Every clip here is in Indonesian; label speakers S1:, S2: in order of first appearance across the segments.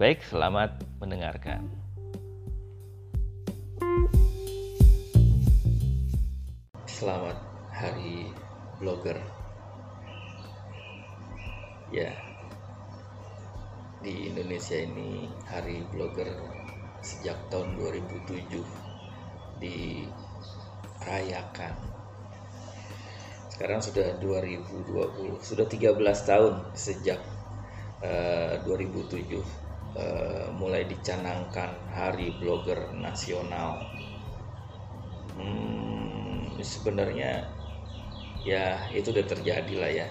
S1: Baik, selamat mendengarkan. Selamat Hari Blogger. Ya, di Indonesia ini Hari Blogger sejak tahun 2007 dirayakan. Sekarang sudah 2020, sudah 13 tahun sejak uh, 2007 uh, mulai dicanangkan Hari Blogger Nasional. Hmm, sebenarnya ya itu udah terjadi lah ya.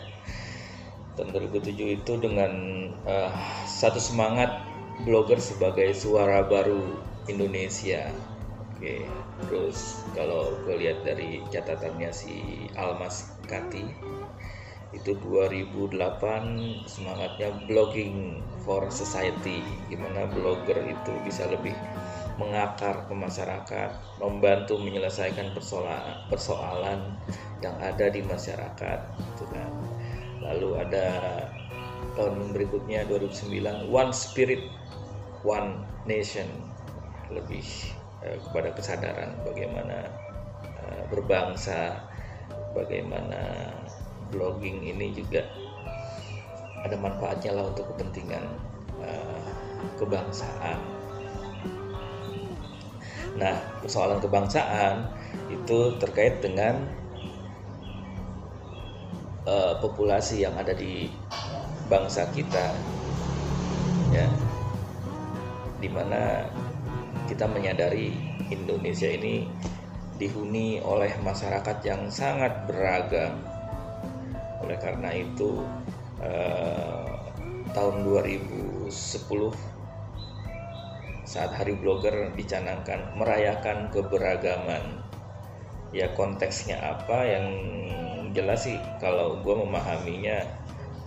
S1: Tahun 2007 itu dengan uh, satu semangat blogger sebagai suara baru Indonesia. Oke, terus kalau gue lihat dari catatannya si Almas Kati itu 2008 semangatnya blogging for society. Gimana blogger itu bisa lebih mengakar ke masyarakat membantu menyelesaikan persoalan persoalan yang ada di masyarakat gitu kan. Lalu ada tahun berikutnya 2009 one spirit one nation. Lebih eh, kepada kesadaran bagaimana eh, berbangsa bagaimana blogging ini juga ada manfaatnya lah untuk kepentingan uh, kebangsaan. Nah, persoalan kebangsaan itu terkait dengan uh, populasi yang ada di bangsa kita, ya, di mana kita menyadari Indonesia ini dihuni oleh masyarakat yang sangat beragam oleh karena itu eh, tahun 2010 saat Hari Blogger dicanangkan merayakan keberagaman. Ya konteksnya apa? Yang jelas sih kalau gue memahaminya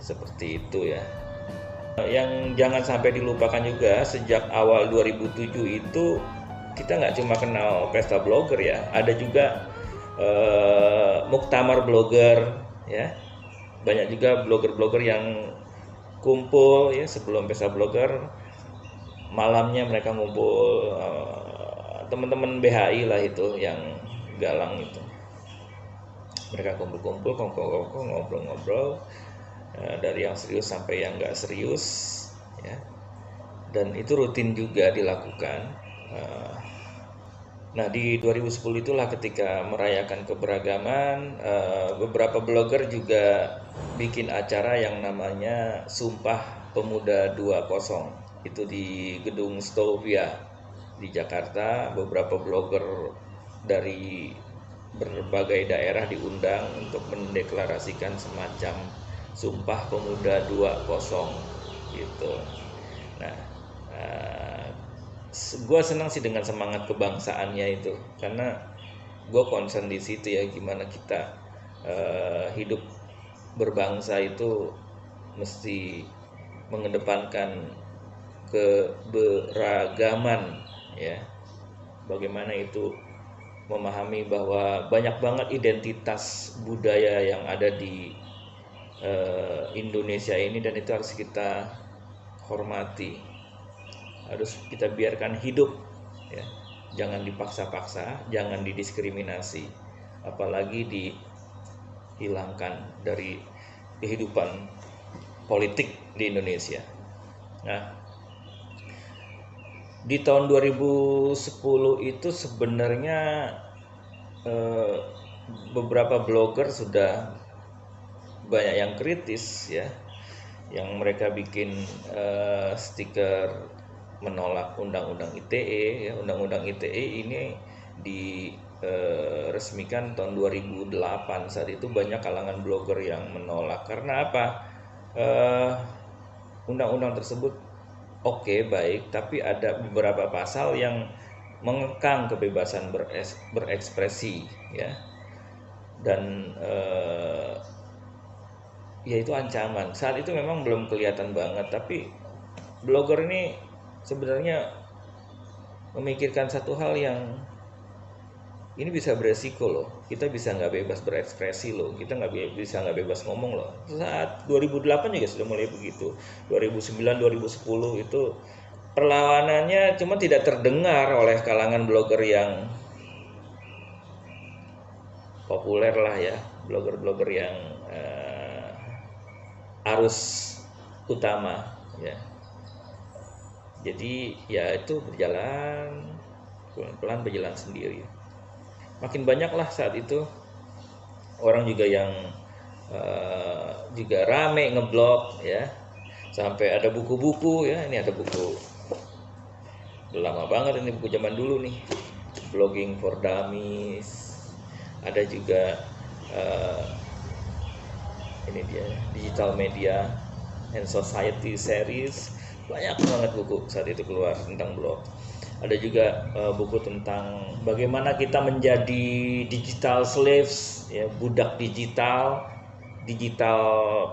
S1: seperti itu ya. Yang jangan sampai dilupakan juga sejak awal 2007 itu kita nggak cuma kenal pesta blogger ya. Ada juga uh, muktamar blogger ya banyak juga blogger-blogger yang kumpul ya sebelum pesta blogger. Malamnya mereka ngumpul uh, teman-teman BHI lah itu yang galang itu. Mereka kumpul-kumpul ngobrol-ngobrol uh, dari yang serius sampai yang nggak serius ya. Dan itu rutin juga dilakukan uh, Nah di 2010 itulah ketika merayakan keberagaman uh, beberapa blogger juga bikin acara yang namanya Sumpah Pemuda 20 itu di gedung Stovia di Jakarta beberapa blogger dari berbagai daerah diundang untuk mendeklarasikan semacam Sumpah Pemuda 20 gitu. Nah, uh, gue senang sih dengan semangat kebangsaannya itu. Karena gue concern di situ ya gimana kita uh, hidup berbangsa itu mesti mengedepankan keberagaman ya. Bagaimana itu memahami bahwa banyak banget identitas budaya yang ada di uh, Indonesia ini dan itu harus kita hormati harus kita biarkan hidup ya. Jangan dipaksa-paksa jangan didiskriminasi apalagi dihilangkan dari kehidupan politik di Indonesia. Nah di tahun 2010 itu sebenarnya eh, beberapa blogger sudah banyak yang kritis ya. Yang mereka bikin eh, stiker menolak undang-undang ITE ya undang-undang ITE ini diresmikan tahun 2008 saat itu banyak kalangan blogger yang menolak. Karena apa? Undang undang-undang tersebut oke okay, baik tapi ada beberapa pasal yang mengekang kebebasan berekspresi ya. Dan eh, ya itu ancaman. Saat itu memang belum kelihatan banget tapi blogger ini sebenarnya memikirkan satu hal yang ini bisa beresiko loh. Kita bisa nggak bebas berekspresi loh. Kita nggak bisa nggak bebas ngomong loh. Saat 2008 juga sudah mulai begitu. 2009 2010 itu perlawanannya cuma tidak terdengar oleh kalangan blogger yang populer lah ya. Blogger-blogger yang uh, arus utama ya jadi ya itu berjalan. Pelan-pelan berjalan sendiri. Makin banyak lah saat itu orang juga yang uh, juga rame ngeblog ya. Sampai ada buku-buku ya. Ini ada buku. Lama banget ini buku zaman dulu nih. Blogging for dummies. Ada juga uh, ini dia digital media and society series banyak banget buku saat itu keluar tentang blog. Ada juga uh, buku tentang bagaimana kita menjadi digital slaves ya budak digital digital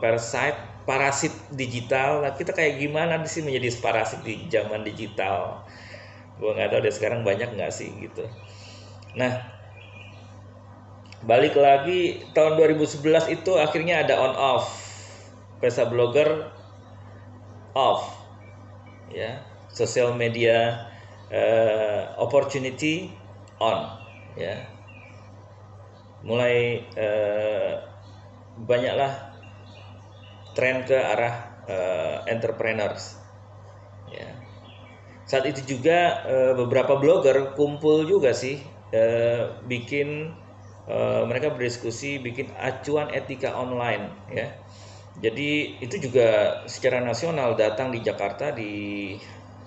S1: parasite parasit digital. Nah kita kayak gimana sih menjadi parasit di zaman digital? Gue nggak tahu deh sekarang banyak nggak sih gitu. Nah balik lagi tahun 2011 itu akhirnya ada on off pesa blogger off ya sosial media uh, opportunity on ya. Mulai uh, banyaklah tren ke arah uh, entrepreneurs ya. Saat itu juga e, beberapa blogger kumpul juga sih e, bikin e, mereka berdiskusi bikin acuan etika online ya jadi itu juga secara nasional datang di Jakarta di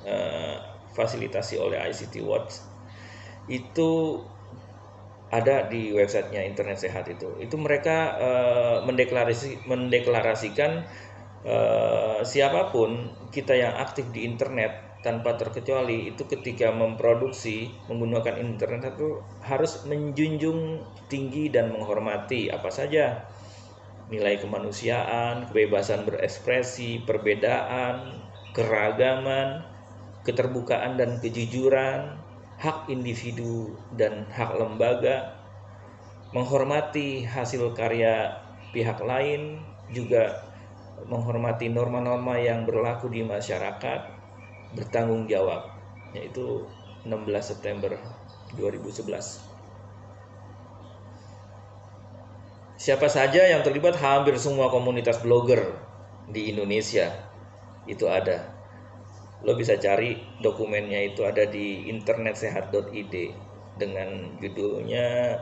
S1: e, fasilitasi oleh ICT Watch. Itu ada di websitenya internet sehat itu. Itu mereka e, mendeklarasi mendeklarasikan e, siapa pun kita yang aktif di internet tanpa terkecuali itu ketika memproduksi menggunakan internet itu harus menjunjung tinggi dan menghormati apa saja nilai kemanusiaan, kebebasan berekspresi, perbedaan, keragaman, keterbukaan dan kejujuran, hak individu dan hak lembaga, menghormati hasil karya pihak lain, juga menghormati norma-norma yang berlaku di masyarakat, bertanggung jawab yaitu 16 September 2011 siapa saja yang terlibat hampir semua komunitas blogger di Indonesia itu ada. Lo bisa cari dokumennya itu ada di internetsehat.id dengan judulnya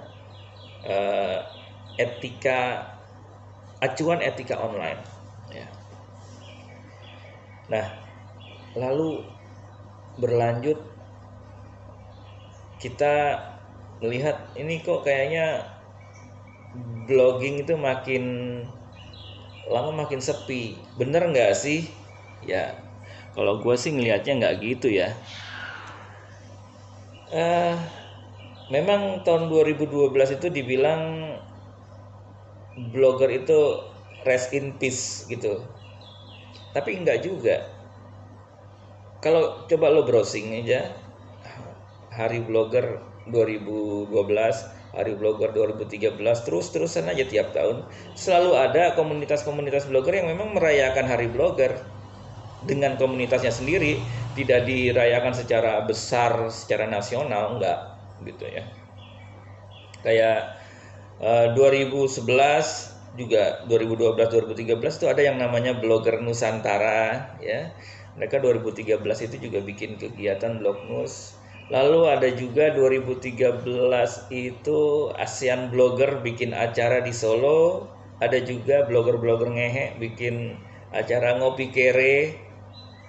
S1: uh, etika acuan etika online ya. Nah lalu berlanjut kita melihat ini kok kayaknya blogging itu makin lama makin sepi. Bener nggak sih? Ya kalau gue sih ngelihatnya nggak gitu ya. Uh, memang tahun 2012 itu dibilang blogger itu rest in peace gitu. Tapi enggak juga. Kalau coba lo browsing aja hari blogger 2012 hari blogger 2013 terus terusan aja tiap tahun selalu ada komunitas-komunitas blogger yang memang merayakan hari blogger. Dengan komunitasnya sendiri tidak dirayakan secara besar secara nasional enggak gitu ya. Kayak uh, 2011 juga 2012 2013 itu ada yang namanya blogger Nusantara ya. Mereka 2013 itu juga bikin kegiatan blog news lalu ada juga 2013 itu ASEAN Blogger bikin acara di Solo. Ada juga blogger-blogger ngehe bikin acara ngopi kere.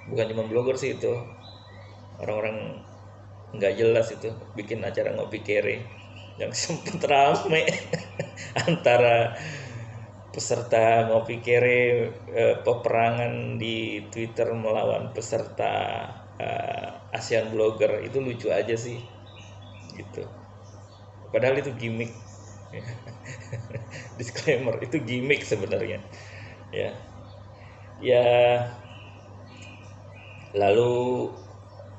S1: Bukan cuma blogger sih itu. Orang-orang nggak jelas itu bikin acara ngopi kere. Yang sempet rame antara peserta ngopi kere eh, peperangan di Twitter melawan peserta eh, ASEAN Blogger itu lucu aja sih gitu. Padahal itu gimmick. Disclaimer itu gimmick sebenarnya ya. Ya lalu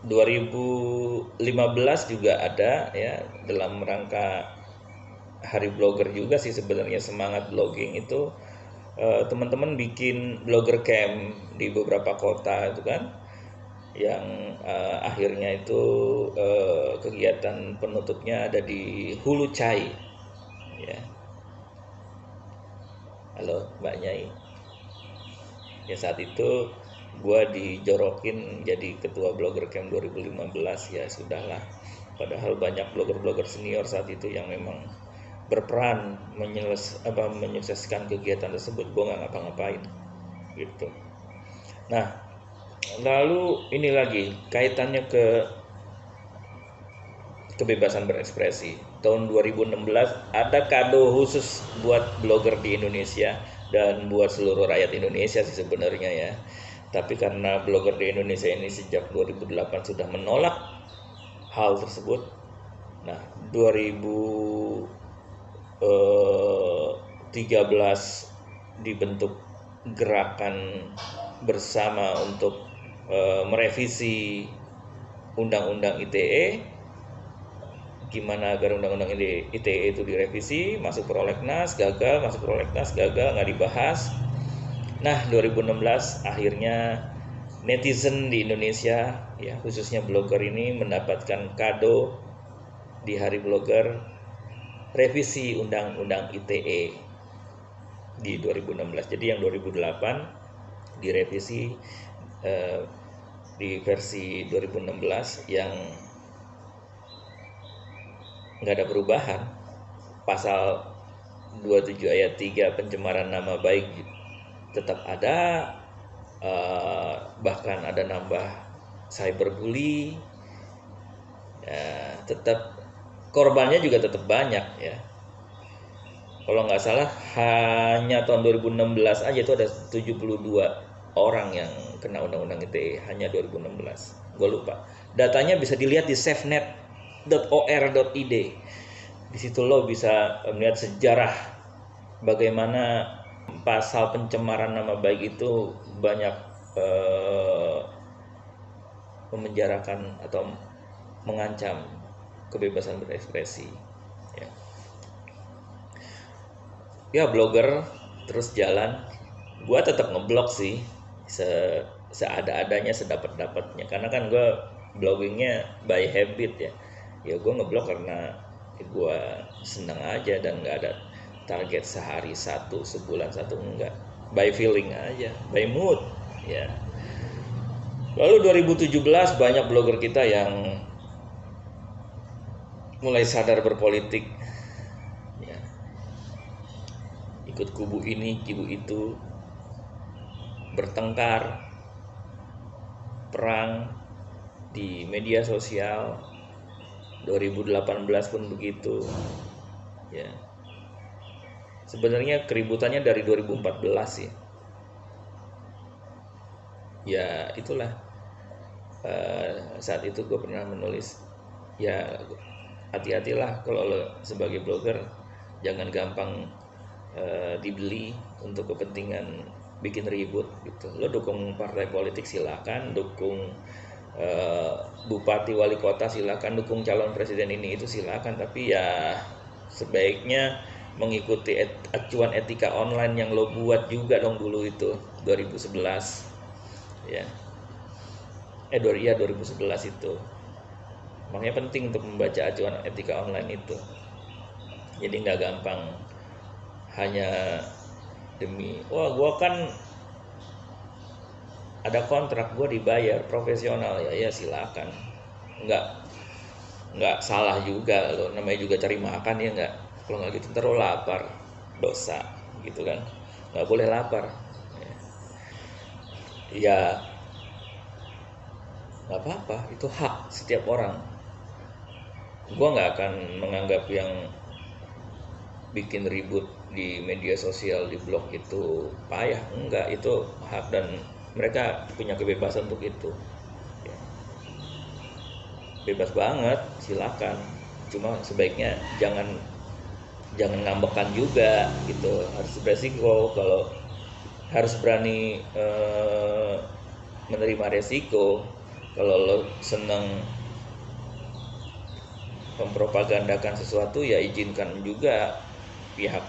S1: 2015 juga ada ya dalam rangka Hari Blogger juga sih sebenarnya semangat blogging itu. Eh, teman-teman bikin blogger camp di beberapa kota itu kan yang uh, akhirnya itu uh, kegiatan penutupnya ada di Hulu Cai ya. Halo Mbak Nyai. Ya saat itu gua dijorokin jadi ketua blogger camp 2015 ya sudahlah. Padahal banyak blogger-blogger senior saat itu yang memang berperan menyeles, apa, menyukseskan kegiatan tersebut. Gue nggak ngapa-ngapain. Gitu. Nah lalu ini lagi kaitannya ke kebebasan berekspresi. Tahun 2016 ada kado khusus buat blogger di Indonesia dan buat seluruh rakyat Indonesia sih sebenarnya ya. Tapi karena blogger di Indonesia ini sejak 2008 sudah menolak hal tersebut. Nah 2013 eh, dibentuk gerakan bersama untuk e, merevisi undang-undang ITE gimana agar undang-undang ITE itu direvisi? Masuk prolegnas gagal. Masuk prolegnas gagal. Nggak dibahas. Nah 2016 akhirnya netizen di Indonesia ya khususnya blogger ini mendapatkan kado di hari blogger revisi undang-undang ITE di 2016 jadi yang 2008 direvisi eh, di versi 2016 yang nggak ada perubahan. Pasal 27 ayat 3 pencemaran nama baik tetap ada uh, bahkan ada nambah cyberbully. Ya, tetap korbannya juga tetap banyak ya. Kalau nggak salah hanya tahun 2016 aja itu ada 72 orang yang kena undang-undang ITE hanya 2016 gue lupa datanya bisa dilihat di safenet .or.id. Di situ lo bisa melihat sejarah bagaimana pasal pencemaran nama baik itu banyak eh, memenjarakan atau mengancam kebebasan berekspresi. Ya, ya blogger terus jalan. Gua tetap ngeblok sih se seada-adanya sedapat-dapatnya karena kan gue bloggingnya by habit ya. Ya gue ngeblok karena gue senang aja dan nggak ada target sehari satu sebulan satu enggak. By feeling aja by mood ya. Lalu 2017 banyak blogger kita yang mulai sadar berpolitik ya. Ikut kubu ini kubu itu bertengkar perang di media sosial 2018 pun begitu ya. Sebenarnya keributannya dari 2014 ya ya itulah uh, saat itu gue pernah menulis ya hati-hatilah kalau lo sebagai blogger jangan gampang uh, dibeli untuk kepentingan bikin ribut gitu. Lo dukung partai politik silakan. Dukung Eh, bupati wali kota silakan. Dukung calon presiden ini itu silakan. Tapi ya sebaiknya mengikuti et, acuan etika online yang lo buat juga dong dulu itu 2011 ya. Eh iya 2011 itu. Makanya penting untuk membaca acuan etika online itu. Jadi nggak gampang. Hanya demi. Wah gua kan ada kontrak gue dibayar profesional. Ya ya silakan. Nggak nggak salah juga lo namanya juga cari makan ya nggak. Kalau nggak gitu terus lapar dosa gitu kan. Nggak boleh lapar. Ya nggak apa-apa itu hak setiap orang. Gue nggak akan menganggap yang bikin ribut di media sosial di blog itu payah? Enggak itu hak dan mereka punya kebebasan untuk itu. Ya. bebas banget silakan. Cuma sebaiknya jangan jangan ngambekan juga gitu. Harus beresiko kalau harus berani eh, menerima resiko. Kalau lo seneng mempropagandakan sesuatu ya izinkan juga pihak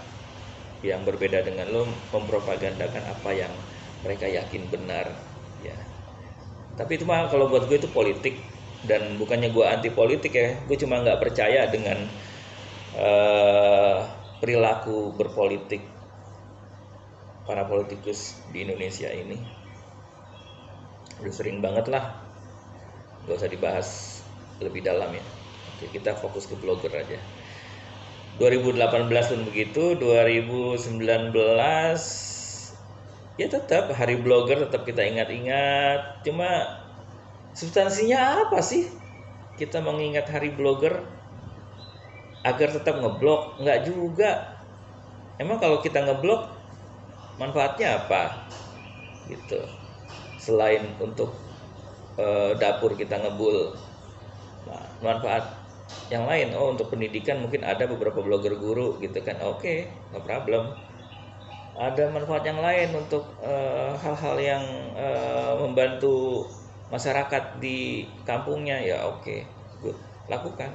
S1: yang berbeda dengan lo mempropagandakan apa yang mereka yakin benar ya. Tapi itu mah kalau buat gue itu politik dan bukannya gue anti politik ya. Gue cuma nggak percaya dengan uh, perilaku berpolitik para politikus di Indonesia ini. Udah sering banget lah. Gak usah dibahas lebih dalam ya. Oke, kita fokus ke blogger aja 2018 pun begitu 2019 ya tetap hari blogger tetap kita ingat-ingat. Cuma substansinya apa sih? Kita mengingat hari blogger agar tetap ngeblok? Nggak juga. Emang kalau kita ngeblok manfaatnya apa? Gitu. Selain untuk e, dapur kita ngebul. Nah, manfaat yang lain oh untuk pendidikan mungkin ada beberapa blogger guru gitu kan. Oke okay, no problem. Ada manfaat yang lain untuk eh, hal-hal uh, yang uh, membantu masyarakat di kampungnya ya oke okay, good. Lakukan.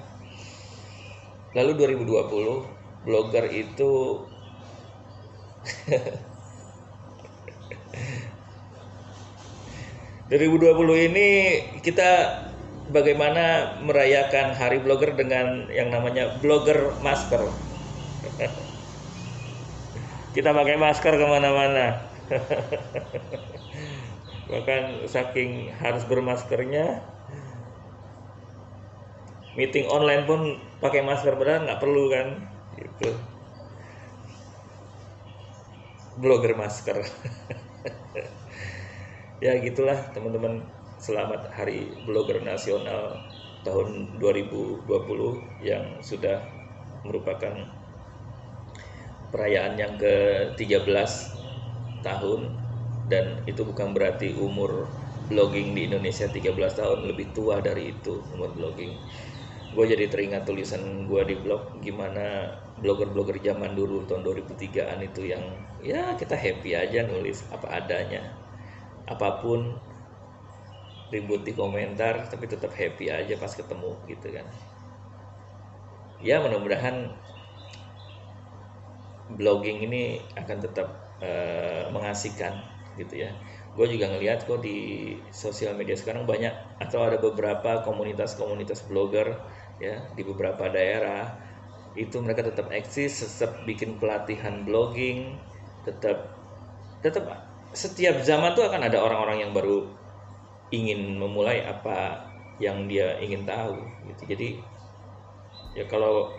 S1: Lalu 2020 blogger itu puluh ini kita bagaimana merayakan Hari Blogger dengan yang namanya blogger masker. Kita pakai masker ke mana-mana. Bahkan saking harus bermaskernya, meeting online pun pakai masker benar nggak perlu kan? Gitu. Blogger masker. ya gitulah teman-teman selamat Hari Blogger Nasional tahun 2020 yang sudah merupakan perayaan yang ke-13 tahun. Dan itu bukan berarti umur blogging di Indonesia 13 tahun lebih tua dari itu umur blogging. Gue jadi teringat tulisan gue di blog gimana blogger-blogger zaman dulu tahun 2003an itu yang ya kita happy aja nulis apa adanya. Apa pun ribut di komentar tapi tetap happy aja pas ketemu gitu kan. Ya mudah-mudahan blogging ini akan tetap uh, mengasihkan gitu ya. Gue juga ngelihat kok di sosial media sekarang banyak atau ada beberapa komunitas-komunitas blogger ya di beberapa daerah itu mereka tetap eksis tetap bikin pelatihan blogging tetap tetap setiap zaman tuh akan ada orang-orang yang baru ingin memulai apa yang dia ingin tahu gitu. Jadi ya kalau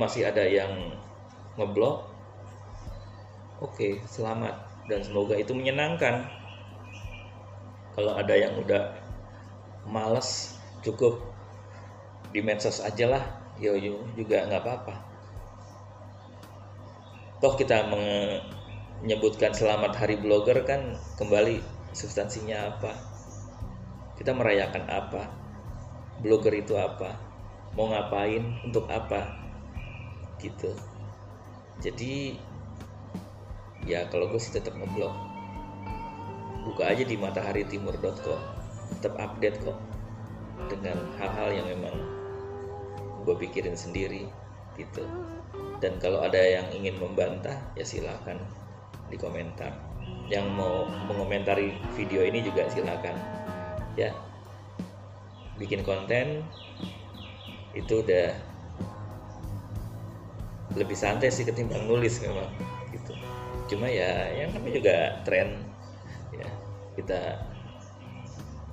S1: masih ada yang ngeblok oke okay, selamat. Dan semoga itu menyenangkan. Kalau ada yang udah males cukup di medsos aja lah yo yo juga nggak apa-apa. Toh kita menyebutkan selamat hari blogger kan kembali substansinya apa kita merayakan apa? Blogger itu apa? Mau ngapain? Untuk apa? Gitu. Jadi ya kalau gue sih tetap ngeblog. Buka aja di mataharitimur.com tetap update kok. Dengan hal-hal yang memang gue pikirin sendiri gitu. Dan kalau ada yang ingin membantah ya silahkan di komentar. Yang mau mengomentari video ini juga silakan ya. Bikin konten itu udah lebih santai sih ketimbang nulis memang gitu. Cuma ya yang namanya juga tren ya. Kita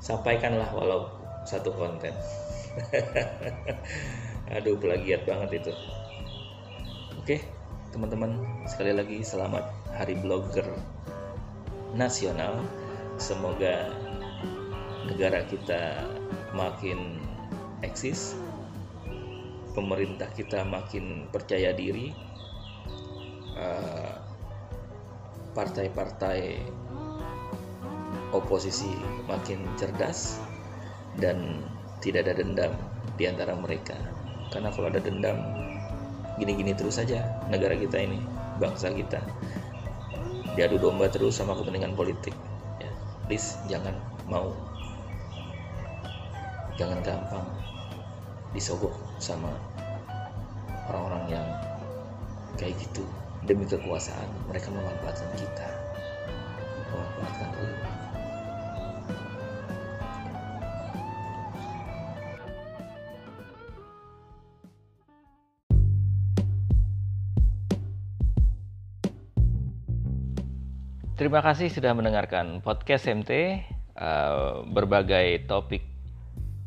S1: sampaikan lah walau satu konten. Aduh pelagiat banget itu. Oke teman-teman sekali lagi selamat hari blogger nasional. Semoga negara kita makin eksis, pemerintah kita makin percaya diri, uh, partai-partai oposisi makin cerdas dan tidak ada dendam di antara mereka. Karena kalau ada dendam, gini-gini terus saja negara kita ini, bangsa kita. Diadu domba terus sama kepentingan politik. Ya, please jangan mau, jangan gampang disogok sama orang-orang yang kayak gitu demi kekuasaan mereka memanfaatkan kita memanfaatkan ulama Terima kasih sudah mendengarkan podcast MT. Uh, berbagai topik